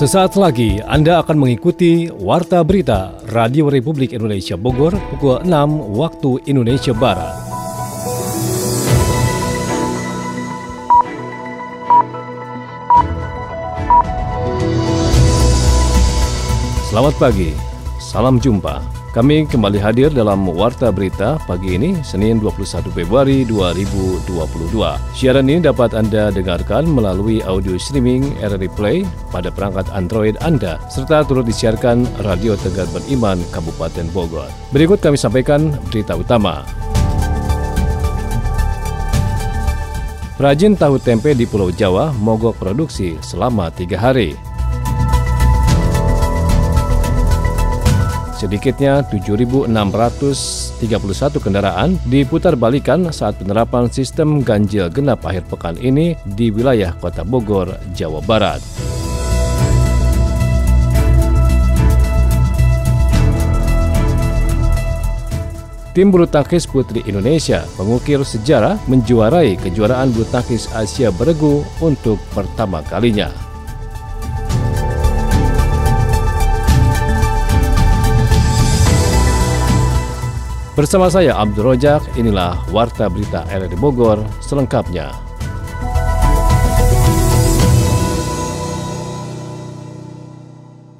Sesaat lagi Anda akan mengikuti Warta Berita Radio Republik Indonesia Bogor pukul 6 waktu Indonesia Barat. Selamat pagi, salam jumpa. Kami kembali hadir dalam Warta Berita pagi ini, Senin 21 Februari 2022. Siaran ini dapat Anda dengarkan melalui audio streaming RRI Play pada perangkat Android Anda, serta turut disiarkan Radio Tegar Beriman Kabupaten Bogor. Berikut kami sampaikan berita utama. Perajin tahu tempe di Pulau Jawa mogok produksi selama tiga hari. Sedikitnya 7.631 kendaraan diputar balikan saat penerapan sistem ganjil genap akhir pekan ini di wilayah Kota Bogor, Jawa Barat. Tim bulu tangkis putri Indonesia mengukir sejarah menjuarai kejuaraan bulu tangkis Asia beregu untuk pertama kalinya. Bersama saya Abdul Rojak, inilah Warta Berita RRI Bogor selengkapnya.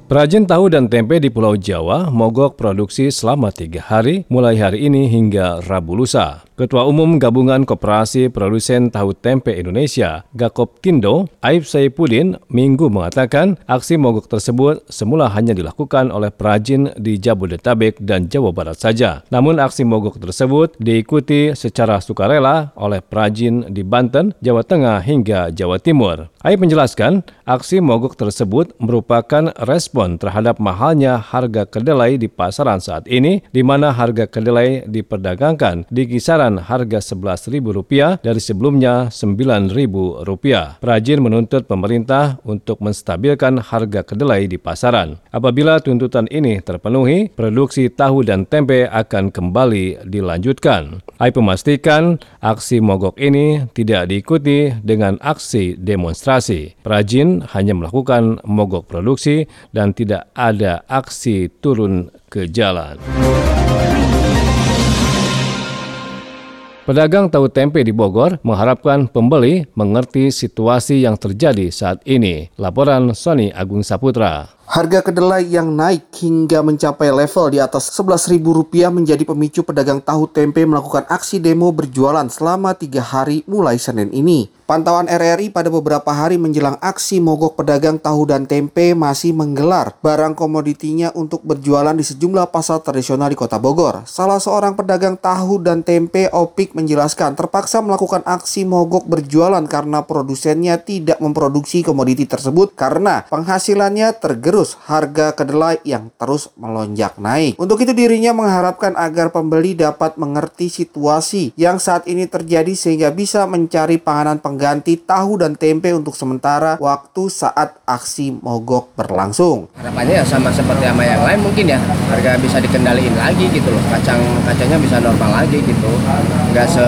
Perajin tahu dan tempe di Pulau Jawa mogok produksi selama tiga hari mulai hari ini hingga Rabu lusa. Ketua Umum Gabungan Koperasi Produsen Tahu Tempe Indonesia, Gakop Tindo, Aib Saipudin, Minggu mengatakan aksi mogok tersebut semula hanya dilakukan oleh perajin di Jabodetabek dan Jawa Barat saja. Namun aksi mogok tersebut diikuti secara sukarela oleh perajin di Banten, Jawa Tengah hingga Jawa Timur. Aib menjelaskan, aksi mogok tersebut merupakan respon terhadap mahalnya harga kedelai di pasaran saat ini, di mana harga kedelai diperdagangkan di kisaran harga Rp11.000 dari sebelumnya Rp9.000. Perajin menuntut pemerintah untuk menstabilkan harga kedelai di pasaran. Apabila tuntutan ini terpenuhi, produksi tahu dan tempe akan kembali dilanjutkan. AI memastikan aksi mogok ini tidak diikuti dengan aksi demonstrasi. Perajin hanya melakukan mogok produksi dan tidak ada aksi turun ke jalan. Pedagang tahu tempe di Bogor mengharapkan pembeli mengerti situasi yang terjadi saat ini. Laporan Sony Agung Saputra. Harga kedelai yang naik hingga mencapai level di atas Rp11.000 menjadi pemicu pedagang tahu tempe melakukan aksi demo berjualan selama tiga hari mulai Senin ini. Pantauan RRI pada beberapa hari menjelang aksi mogok pedagang tahu dan tempe masih menggelar barang komoditinya untuk berjualan di sejumlah pasar tradisional di kota Bogor. Salah seorang pedagang tahu dan tempe Opik menjelaskan terpaksa melakukan aksi mogok berjualan karena produsennya tidak memproduksi komoditi tersebut karena penghasilannya tergerus terus harga kedelai yang terus melonjak naik. Untuk itu dirinya mengharapkan agar pembeli dapat mengerti situasi yang saat ini terjadi sehingga bisa mencari panganan pengganti tahu dan tempe untuk sementara waktu saat aksi mogok berlangsung. Harapannya ya sama seperti sama yang lain mungkin ya. Harga bisa dikendaliin lagi gitu loh. Kacang kacangnya bisa normal lagi gitu. Nggak se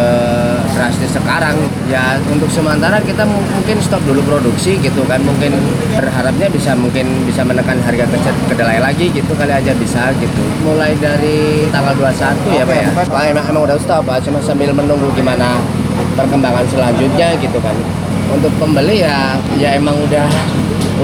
drastis sekarang. Ya untuk sementara kita mungkin stop dulu produksi gitu kan. Mungkin berharapnya bisa mungkin bisa menekan menekan harga kedelai lagi gitu kali aja bisa gitu. Mulai dari tanggal 21 ya Pak ya? Pak emang, emang udah stop Pak. Cuma sambil menunggu gimana perkembangan selanjutnya gitu kan. Untuk pembeli ya ya emang udah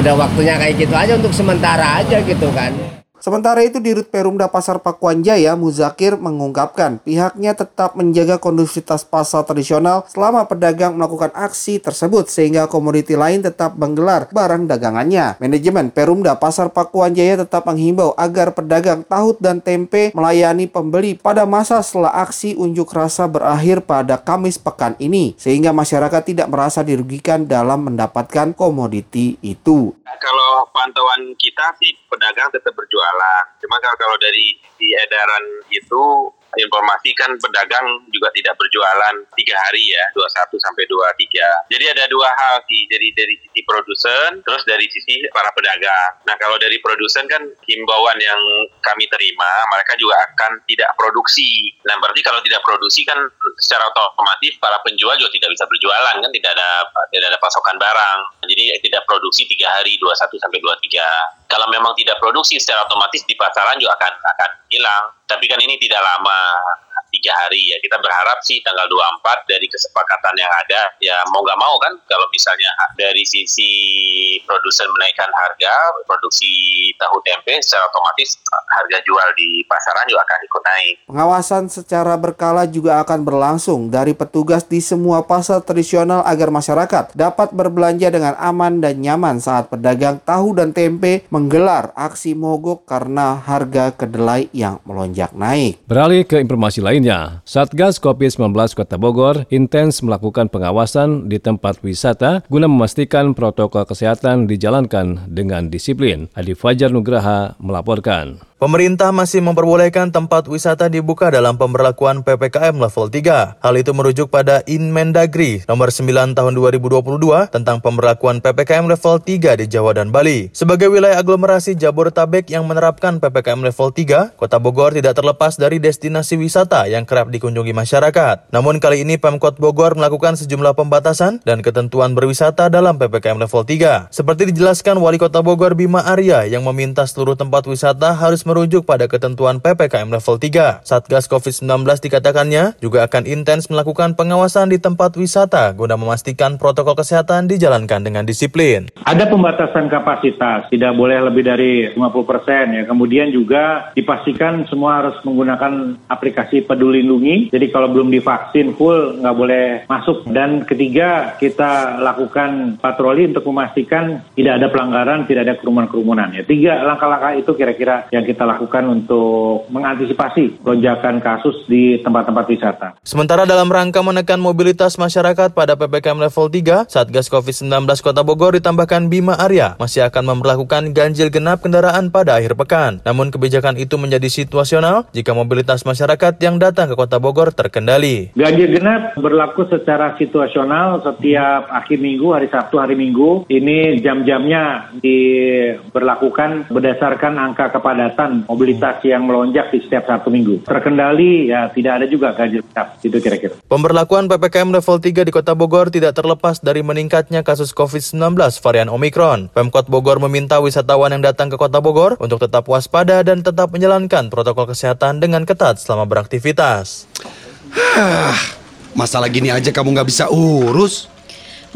udah waktunya kayak gitu aja untuk sementara aja gitu kan Sementara itu di Rut Perumda Pasar Pakuan Jaya, Muzakir mengungkapkan pihaknya tetap menjaga kondusivitas pasar tradisional selama pedagang melakukan aksi tersebut sehingga komoditi lain tetap menggelar barang dagangannya. Manajemen Perumda Pasar Pakuan Jaya tetap menghimbau agar pedagang tahu dan tempe melayani pembeli pada masa setelah aksi unjuk rasa berakhir pada Kamis pekan ini sehingga masyarakat tidak merasa dirugikan dalam mendapatkan komoditi itu. Kalau pantauan kita sih pedagang tetap berjualan. Cuma kalau, dari di edaran itu informasi kan pedagang juga tidak berjualan tiga hari ya, 21 sampai 23. Jadi ada dua hal sih, jadi dari sisi produsen, terus dari sisi para pedagang. Nah kalau dari produsen kan himbauan yang kami terima, mereka juga akan tidak produksi. Nah berarti kalau tidak produksi kan secara otomatis para penjual juga tidak bisa berjualan kan, tidak ada tidak ada pasokan barang. Jadi tidak produksi tiga hari 21 sampai 23. Kalau memang tidak produksi secara otomatis di pasaran juga akan akan hilang. Tapi kan ini tidak lama tiga hari ya kita berharap sih tanggal 24 dari kesepakatan yang ada ya mau nggak mau kan kalau misalnya dari sisi produsen menaikkan harga produksi tahu tempe secara otomatis harga jual di pasaran juga akan ikut naik. Pengawasan secara berkala juga akan berlangsung dari petugas di semua pasar tradisional agar masyarakat dapat berbelanja dengan aman dan nyaman saat pedagang tahu dan tempe menggelar aksi mogok karena harga kedelai yang melonjak naik. Beralih ke informasi lain lainnya, Satgas COVID-19 Kota Bogor intens melakukan pengawasan di tempat wisata guna memastikan protokol kesehatan dijalankan dengan disiplin. Adi Fajar Nugraha melaporkan. Pemerintah masih memperbolehkan tempat wisata dibuka dalam pemberlakuan PPKM level 3. Hal itu merujuk pada Inmendagri nomor 9 tahun 2022 tentang pemberlakuan PPKM level 3 di Jawa dan Bali. Sebagai wilayah aglomerasi Jabodetabek yang menerapkan PPKM level 3, Kota Bogor tidak terlepas dari destinasi wisata yang kerap dikunjungi masyarakat. Namun kali ini Pemkot Bogor melakukan sejumlah pembatasan dan ketentuan berwisata dalam PPKM level 3. Seperti dijelaskan Wali Kota Bogor Bima Arya yang meminta seluruh tempat wisata harus merujuk pada ketentuan PPKM level 3. Satgas COVID-19 dikatakannya juga akan intens melakukan pengawasan di tempat wisata guna memastikan protokol kesehatan dijalankan dengan disiplin. Ada pembatasan kapasitas, tidak boleh lebih dari 50 persen ya. Kemudian juga dipastikan semua harus menggunakan aplikasi peduli lindungi. Jadi kalau belum divaksin full nggak boleh masuk. Dan ketiga kita lakukan patroli untuk memastikan tidak ada pelanggaran, tidak ada kerumunan-kerumunan. Ya tiga langkah-langkah itu kira-kira yang kita kita lakukan untuk mengantisipasi lonjakan kasus di tempat-tempat wisata. Sementara dalam rangka menekan mobilitas masyarakat pada PPKM level 3, Satgas COVID-19 Kota Bogor ditambahkan Bima Arya masih akan memperlakukan ganjil genap kendaraan pada akhir pekan. Namun kebijakan itu menjadi situasional jika mobilitas masyarakat yang datang ke Kota Bogor terkendali. Ganjil genap berlaku secara situasional setiap akhir minggu, hari Sabtu, hari Minggu. Ini jam-jamnya diberlakukan berdasarkan angka kepadatan mobilitas yang melonjak di setiap satu minggu. Terkendali ya tidak ada juga ganjil genap itu kira-kira. Pemberlakuan PPKM level 3 di Kota Bogor tidak terlepas dari meningkatnya kasus COVID-19 varian Omikron. Pemkot Bogor meminta wisatawan yang datang ke Kota Bogor untuk tetap waspada dan tetap menjalankan protokol kesehatan dengan ketat selama beraktivitas. Masalah gini aja kamu nggak bisa urus.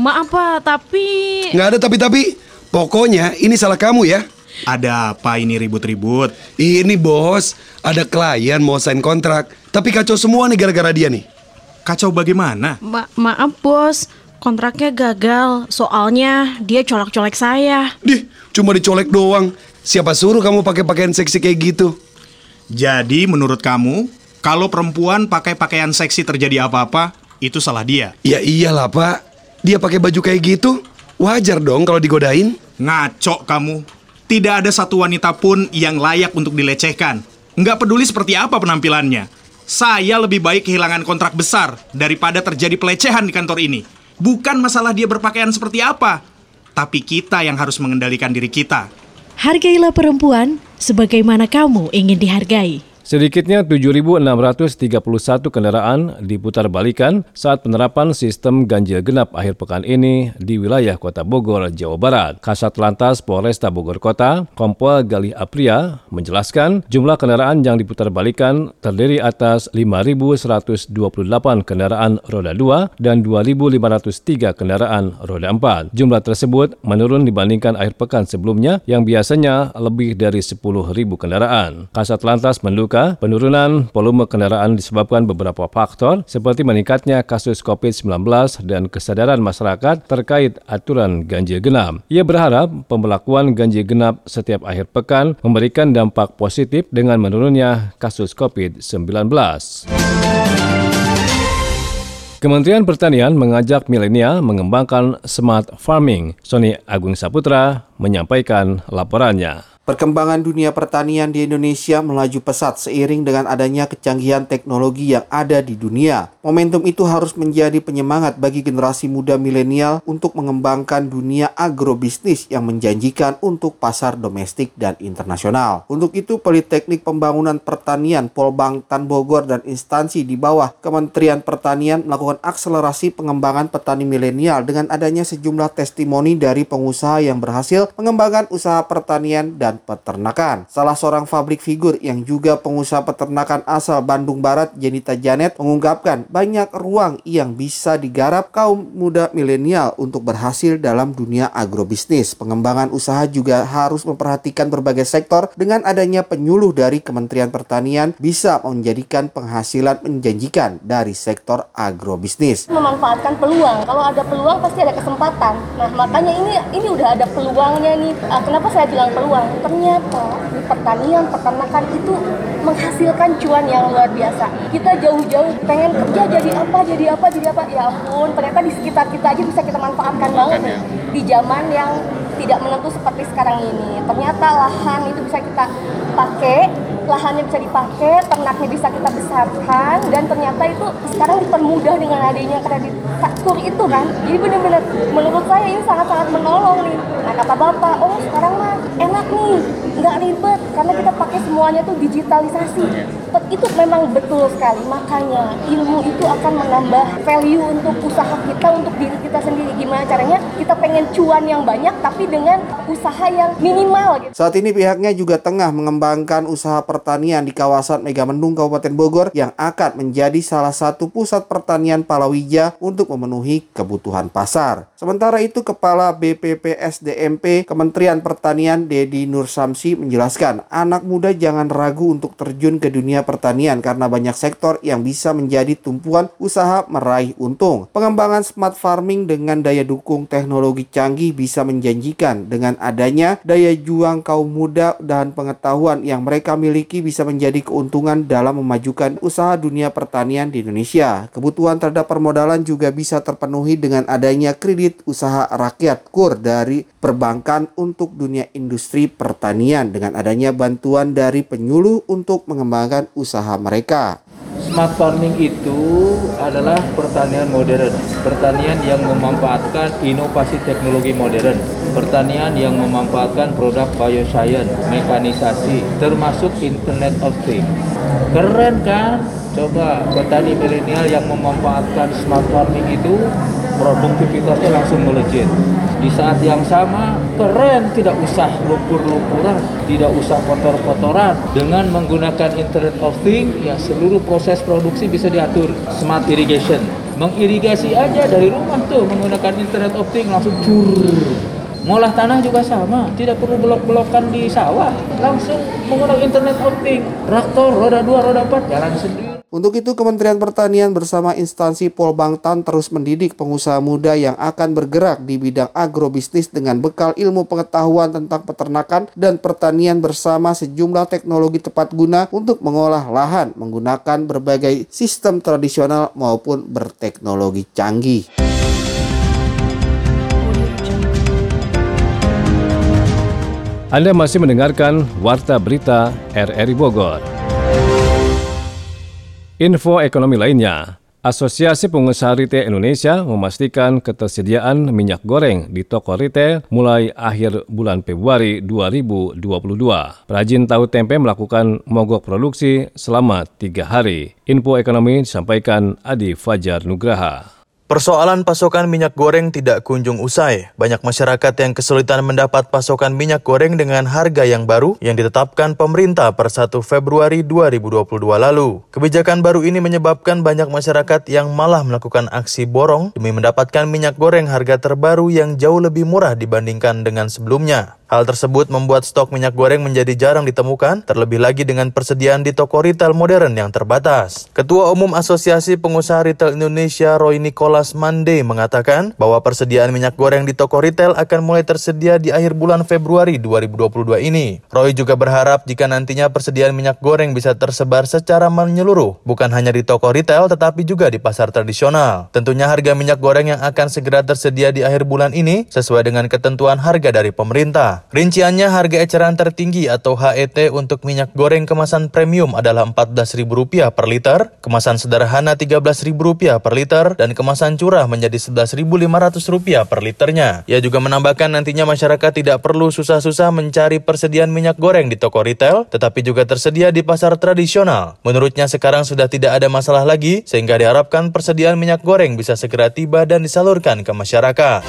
Maaf Pak, tapi... Nggak ada tapi-tapi. Pokoknya ini salah kamu ya. Ada apa ini ribut-ribut? Ini bos, ada klien mau sign kontrak, tapi kacau semua nih gara-gara dia nih. Kacau bagaimana? Ma maaf bos, kontraknya gagal. Soalnya dia colek-colek saya. Dih, cuma dicolek doang. Siapa suruh kamu pakai pakaian seksi kayak gitu? Jadi menurut kamu, kalau perempuan pakai pakaian seksi terjadi apa-apa, itu salah dia? Ya iyalah pak, dia pakai baju kayak gitu, wajar dong kalau digodain. Ngaco kamu, tidak ada satu wanita pun yang layak untuk dilecehkan. Nggak peduli seperti apa penampilannya. Saya lebih baik kehilangan kontrak besar daripada terjadi pelecehan di kantor ini. Bukan masalah dia berpakaian seperti apa, tapi kita yang harus mengendalikan diri kita. Hargailah perempuan sebagaimana kamu ingin dihargai. Sedikitnya 7.631 kendaraan diputar balikan saat penerapan sistem ganjil genap akhir pekan ini di wilayah Kota Bogor, Jawa Barat. Kasat Lantas Polresta Bogor Kota, Kompol Galih Apria, menjelaskan jumlah kendaraan yang diputar balikan terdiri atas 5.128 kendaraan roda 2 dan 2.503 kendaraan roda 4. Jumlah tersebut menurun dibandingkan akhir pekan sebelumnya yang biasanya lebih dari 10.000 kendaraan. Kasat Lantas mendukung penurunan volume kendaraan disebabkan beberapa faktor seperti meningkatnya kasus COVID-19 dan kesadaran masyarakat terkait aturan ganjil genap. Ia berharap pemberlakuan ganjil genap setiap akhir pekan memberikan dampak positif dengan menurunnya kasus COVID-19. Kementerian Pertanian mengajak milenial mengembangkan smart farming. Sony Agung Saputra menyampaikan laporannya. Perkembangan dunia pertanian di Indonesia melaju pesat seiring dengan adanya kecanggihan teknologi yang ada di dunia. Momentum itu harus menjadi penyemangat bagi generasi muda milenial untuk mengembangkan dunia agrobisnis yang menjanjikan untuk pasar domestik dan internasional. Untuk itu, Politeknik Pembangunan Pertanian Polbang Tan Bogor dan instansi di bawah Kementerian Pertanian melakukan akselerasi pengembangan petani milenial dengan adanya sejumlah testimoni dari pengusaha yang berhasil mengembangkan usaha pertanian dan dan peternakan. Salah seorang pabrik figur yang juga pengusaha peternakan asal Bandung Barat, Jenita Janet, mengungkapkan banyak ruang yang bisa digarap kaum muda milenial untuk berhasil dalam dunia agrobisnis. Pengembangan usaha juga harus memperhatikan berbagai sektor dengan adanya penyuluh dari Kementerian Pertanian bisa menjadikan penghasilan menjanjikan dari sektor agrobisnis. Memanfaatkan peluang. Kalau ada peluang pasti ada kesempatan. Nah, makanya ini ini udah ada peluangnya nih. Ah, kenapa saya bilang peluang? Ternyata di pertanian peternakan itu menghasilkan cuan yang luar biasa. Kita jauh-jauh pengen kerja jadi apa jadi apa jadi apa. Ya ampun ternyata di sekitar kita aja bisa kita manfaatkan banget ya. di zaman yang tidak menentu seperti sekarang ini. Ternyata lahan itu bisa kita pakai lahannya bisa dipakai, ternaknya bisa kita besarkan, dan ternyata itu sekarang dipermudah dengan adanya kredit faktur itu kan. Jadi benar-benar menurut saya ini sangat-sangat menolong nih. Nah kata bapak, oh sekarang mah enak nih, nggak ribet karena kita pakai semuanya tuh digitalisasi. Itu memang betul sekali. Makanya ilmu itu akan menambah value untuk usaha kita, untuk diri kita sendiri. Gimana caranya kita pengen cuan yang banyak tapi dengan usaha yang minimal. Gitu. Saat ini pihaknya juga tengah mengembangkan usaha pertanian di kawasan Megamendung Kabupaten Bogor yang akan menjadi salah satu pusat pertanian palawija untuk memenuhi kebutuhan pasar. Sementara itu Kepala BPPSDMP Kementerian Pertanian Dedi Nur Samsi menjelaskan anak muda jangan ragu untuk terjun ke dunia pertanian karena banyak sektor yang bisa menjadi tumpuan usaha meraih untung. Pengembangan smart farming dengan daya dukung teknologi canggih bisa menjanjikan dengan adanya daya juang kaum muda dan pengetahuan yang mereka miliki miliki bisa menjadi keuntungan dalam memajukan usaha dunia pertanian di Indonesia. Kebutuhan terhadap permodalan juga bisa terpenuhi dengan adanya kredit usaha rakyat KUR dari perbankan untuk dunia industri pertanian dengan adanya bantuan dari penyuluh untuk mengembangkan usaha mereka. Smart farming itu adalah pertanian modern, pertanian yang memanfaatkan inovasi teknologi modern, pertanian yang memanfaatkan produk bioscience, mekanisasi, termasuk Internet of Things. Keren kan? Coba petani milenial yang memanfaatkan smart farming itu produktivitasnya langsung melejit. Di saat yang sama, keren tidak usah lumpur-lumpuran, tidak usah kotor-kotoran. Dengan menggunakan Internet of Things, ya seluruh proses produksi bisa diatur. Smart irrigation, mengirigasi aja dari rumah tuh menggunakan Internet of Things langsung cur. Ngolah tanah juga sama, tidak perlu blok-blokan di sawah, langsung menggunakan Internet of Things. Traktor roda 2, roda 4 jalan sendiri. Untuk itu, Kementerian Pertanian bersama instansi Polbangtan terus mendidik pengusaha muda yang akan bergerak di bidang agrobisnis dengan bekal ilmu pengetahuan tentang peternakan dan pertanian bersama sejumlah teknologi tepat guna untuk mengolah lahan menggunakan berbagai sistem tradisional maupun berteknologi canggih. Anda masih mendengarkan Warta Berita RRI Bogor. Info ekonomi lainnya, Asosiasi Pengusaha Retail Indonesia memastikan ketersediaan minyak goreng di toko retail mulai akhir bulan Februari 2022. Perajin tahu tempe melakukan mogok produksi selama tiga hari. Info ekonomi disampaikan Adi Fajar Nugraha. Persoalan pasokan minyak goreng tidak kunjung usai. Banyak masyarakat yang kesulitan mendapat pasokan minyak goreng dengan harga yang baru yang ditetapkan pemerintah per 1 Februari 2022 lalu. Kebijakan baru ini menyebabkan banyak masyarakat yang malah melakukan aksi borong demi mendapatkan minyak goreng harga terbaru yang jauh lebih murah dibandingkan dengan sebelumnya. Hal tersebut membuat stok minyak goreng menjadi jarang ditemukan, terlebih lagi dengan persediaan di toko retail modern yang terbatas. Ketua Umum Asosiasi Pengusaha Retail Indonesia Roy Nicholas Mande mengatakan bahwa persediaan minyak goreng di toko retail akan mulai tersedia di akhir bulan Februari 2022 ini. Roy juga berharap jika nantinya persediaan minyak goreng bisa tersebar secara menyeluruh, bukan hanya di toko retail tetapi juga di pasar tradisional. Tentunya harga minyak goreng yang akan segera tersedia di akhir bulan ini sesuai dengan ketentuan harga dari pemerintah. Rinciannya harga eceran tertinggi atau HET untuk minyak goreng kemasan premium adalah Rp14.000 per liter, kemasan sederhana Rp13.000 per liter, dan kemasan curah menjadi Rp11.500 per liternya. Ia juga menambahkan nantinya masyarakat tidak perlu susah-susah mencari persediaan minyak goreng di toko retail, tetapi juga tersedia di pasar tradisional. Menurutnya sekarang sudah tidak ada masalah lagi, sehingga diharapkan persediaan minyak goreng bisa segera tiba dan disalurkan ke masyarakat.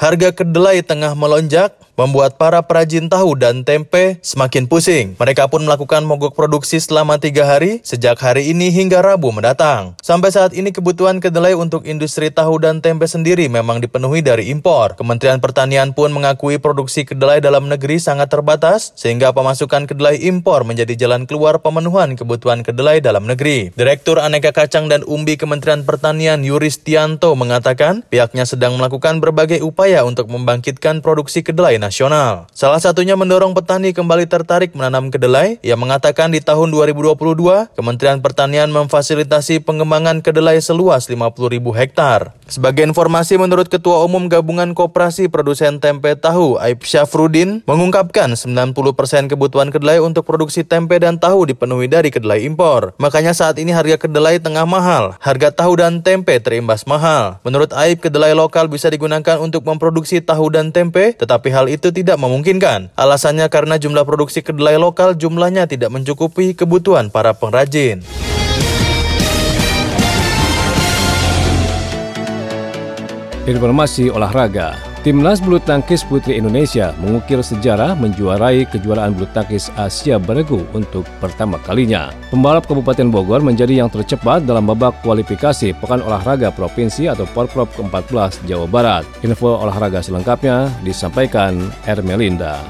Harga kedelai tengah melonjak, membuat para perajin tahu dan tempe semakin pusing. Mereka pun melakukan mogok produksi selama tiga hari sejak hari ini hingga Rabu mendatang. Sampai saat ini kebutuhan kedelai untuk industri tahu dan tempe sendiri memang dipenuhi dari impor. Kementerian Pertanian pun mengakui produksi kedelai dalam negeri sangat terbatas sehingga pemasukan kedelai impor menjadi jalan keluar pemenuhan kebutuhan kedelai dalam negeri. Direktur Aneka Kacang dan Umbi Kementerian Pertanian Yuristianto mengatakan pihaknya sedang melakukan berbagai upaya untuk membangkitkan produksi kedelai nasional nasional. Salah satunya mendorong petani kembali tertarik menanam kedelai. Ia mengatakan di tahun 2022, Kementerian Pertanian memfasilitasi pengembangan kedelai seluas 50 ribu hektar. Sebagai informasi menurut Ketua Umum Gabungan Koperasi Produsen Tempe Tahu, Aib Syafrudin, mengungkapkan 90% kebutuhan kedelai untuk produksi tempe dan tahu dipenuhi dari kedelai impor. Makanya saat ini harga kedelai tengah mahal. Harga tahu dan tempe terimbas mahal. Menurut Aib, kedelai lokal bisa digunakan untuk memproduksi tahu dan tempe, tetapi hal itu tidak memungkinkan. Alasannya karena jumlah produksi kedelai lokal jumlahnya tidak mencukupi kebutuhan para pengrajin. Informasi olahraga. Timnas bulu tangkis putri Indonesia mengukir sejarah menjuarai kejuaraan bulu tangkis Asia Beregu untuk pertama kalinya. Pembalap Kabupaten Bogor menjadi yang tercepat dalam babak kualifikasi Pekan Olahraga Provinsi atau Porprov ke-14 Jawa Barat. Info olahraga selengkapnya disampaikan Ermelinda.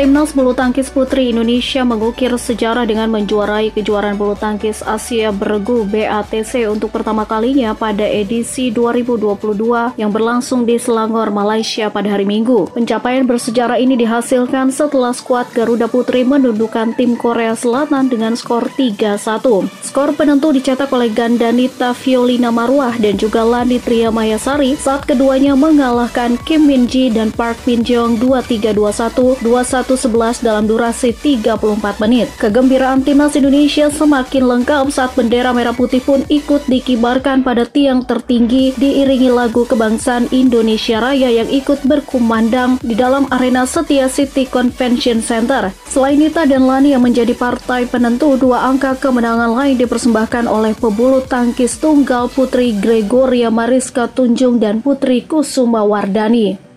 Timnas bulu tangkis putri Indonesia mengukir sejarah dengan menjuarai kejuaraan bulu tangkis Asia Bergu BATC untuk pertama kalinya pada edisi 2022 yang berlangsung di Selangor, Malaysia pada hari Minggu. Pencapaian bersejarah ini dihasilkan setelah skuad Garuda Putri menundukkan tim Korea Selatan dengan skor 3-1. Skor penentu dicetak oleh Gandanita Violina Marwah dan juga Lani Tria Mayasari saat keduanya mengalahkan Kim Min Ji dan Park Min Jong 2-3-2-1, 2-1 1-11 dalam durasi 34 menit. Kegembiraan timnas Indonesia semakin lengkap saat bendera merah putih pun ikut dikibarkan pada tiang tertinggi diiringi lagu kebangsaan Indonesia Raya yang ikut berkumandang di dalam arena Setia City Convention Center. Selain Nita dan Lani yang menjadi partai penentu, dua angka kemenangan lain dipersembahkan oleh pebulu tangkis tunggal Putri Gregoria Mariska Tunjung dan Putri Kusuma Wardani.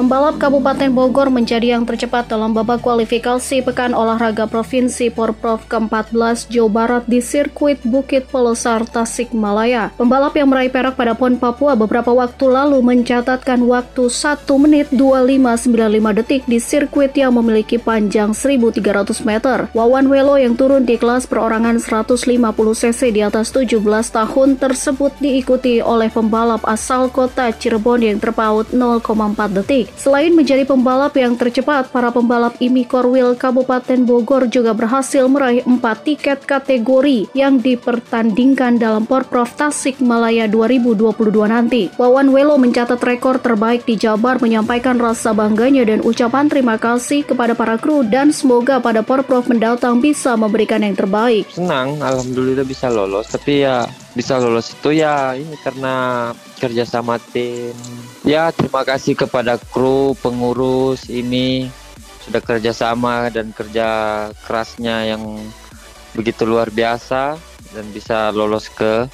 Pembalap Kabupaten Bogor menjadi yang tercepat dalam babak kualifikasi Pekan Olahraga Provinsi Porprov ke-14 Jawa Barat di sirkuit Bukit Pelesar Tasikmalaya. Pembalap yang meraih perak pada PON Papua beberapa waktu lalu mencatatkan waktu 1 menit 2595 detik di sirkuit yang memiliki panjang 1300 meter. Wawan Welo yang turun di kelas perorangan 150 cc di atas 17 tahun tersebut diikuti oleh pembalap asal kota Cirebon yang terpaut 0,4 detik. Selain menjadi pembalap yang tercepat, para pembalap IMI Korwil Kabupaten Bogor juga berhasil meraih 4 tiket kategori yang dipertandingkan dalam Porprov Tasik Malaya 2022 nanti. Wawan Welo mencatat rekor terbaik di Jabar menyampaikan rasa bangganya dan ucapan terima kasih kepada para kru dan semoga pada Porprov mendatang bisa memberikan yang terbaik. Senang, alhamdulillah bisa lolos, tapi ya bisa lolos itu ya ini karena kerja sama tim. Ya terima kasih kepada kru, pengurus ini sudah kerjasama dan kerja kerasnya yang begitu luar biasa dan bisa lolos ke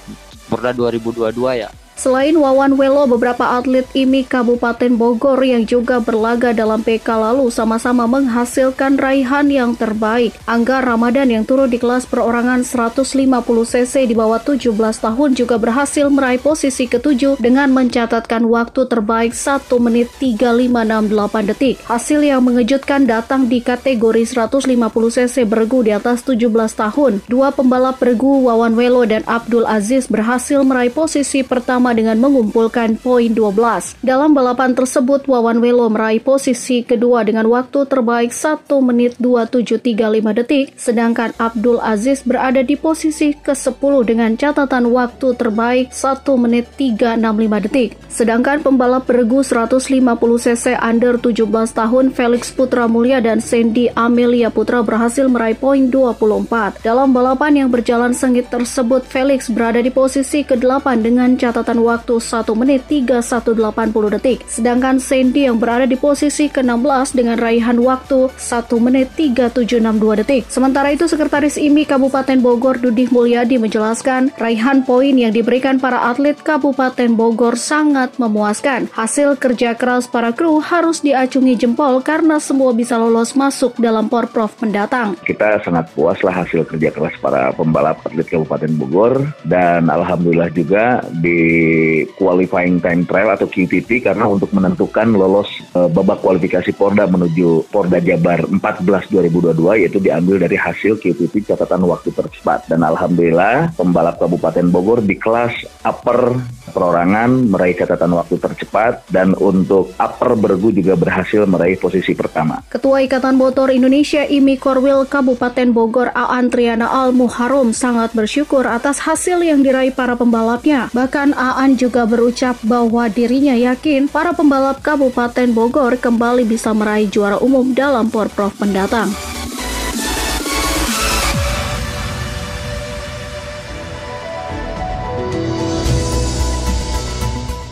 Porda 2022 ya. Selain Wawan Welo, beberapa atlet IMI Kabupaten Bogor yang juga berlaga dalam PK lalu sama-sama menghasilkan raihan yang terbaik. Angga Ramadan yang turun di kelas perorangan 150 cc di bawah 17 tahun juga berhasil meraih posisi ketujuh dengan mencatatkan waktu terbaik 1 menit 3568 detik. Hasil yang mengejutkan datang di kategori 150 cc bergu di atas 17 tahun. Dua pembalap bergu Wawan Welo dan Abdul Aziz berhasil meraih posisi pertama pertama dengan mengumpulkan poin 12. Dalam balapan tersebut, Wawan Welo meraih posisi kedua dengan waktu terbaik 1 menit 2735 detik, sedangkan Abdul Aziz berada di posisi ke-10 dengan catatan waktu terbaik 1 menit 365 detik. Sedangkan pembalap beregu 150 cc under 17 tahun Felix Putra Mulia dan Sandy Amelia Putra berhasil meraih poin 24. Dalam balapan yang berjalan sengit tersebut, Felix berada di posisi ke-8 dengan catatan waktu 1 menit 3180 detik. Sedangkan Sandy yang berada di posisi ke-16 dengan raihan waktu 1 menit 3762 detik. Sementara itu, Sekretaris IMI Kabupaten Bogor Dudih Mulyadi menjelaskan raihan poin yang diberikan para atlet Kabupaten Bogor sangat memuaskan. Hasil kerja keras para kru harus diacungi jempol karena semua bisa lolos masuk dalam Porprov mendatang. Kita sangat puas lah hasil kerja keras para pembalap atlet Kabupaten Bogor dan alhamdulillah juga di qualifying time trial atau QTT karena untuk menentukan lolos uh, babak kualifikasi Porda menuju Porda Jabar 14 2022 yaitu diambil dari hasil QTT catatan waktu tercepat dan alhamdulillah pembalap Kabupaten Bogor di kelas upper perorangan meraih catatan waktu tercepat dan untuk upper bergu juga berhasil meraih posisi pertama. Ketua Ikatan Motor Indonesia IMI Korwil Kabupaten Bogor Aan Triana Al Muharom sangat bersyukur atas hasil yang diraih para pembalapnya. Bahkan Aan juga berucap bahwa dirinya yakin para pembalap Kabupaten Bogor kembali bisa meraih juara umum dalam Porprov mendatang.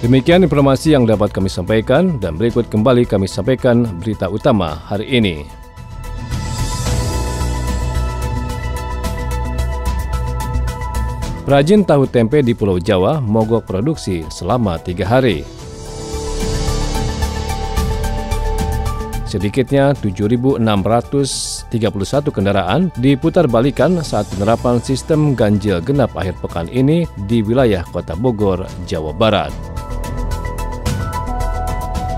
Demikian informasi yang dapat kami sampaikan dan berikut kembali kami sampaikan berita utama hari ini. Perajin tahu tempe di Pulau Jawa mogok produksi selama tiga hari. Sedikitnya 7.631 kendaraan diputar balikan saat penerapan sistem ganjil genap akhir pekan ini di wilayah Kota Bogor, Jawa Barat.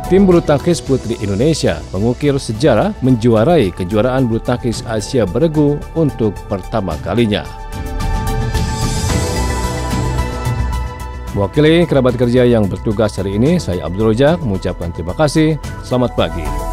Tim bulu tangkis putri Indonesia mengukir sejarah menjuarai kejuaraan bulu tangkis Asia beregu untuk pertama kalinya. Mewakili kerabat kerja yang bertugas hari ini, saya Abdul Rojak mengucapkan terima kasih. Selamat pagi.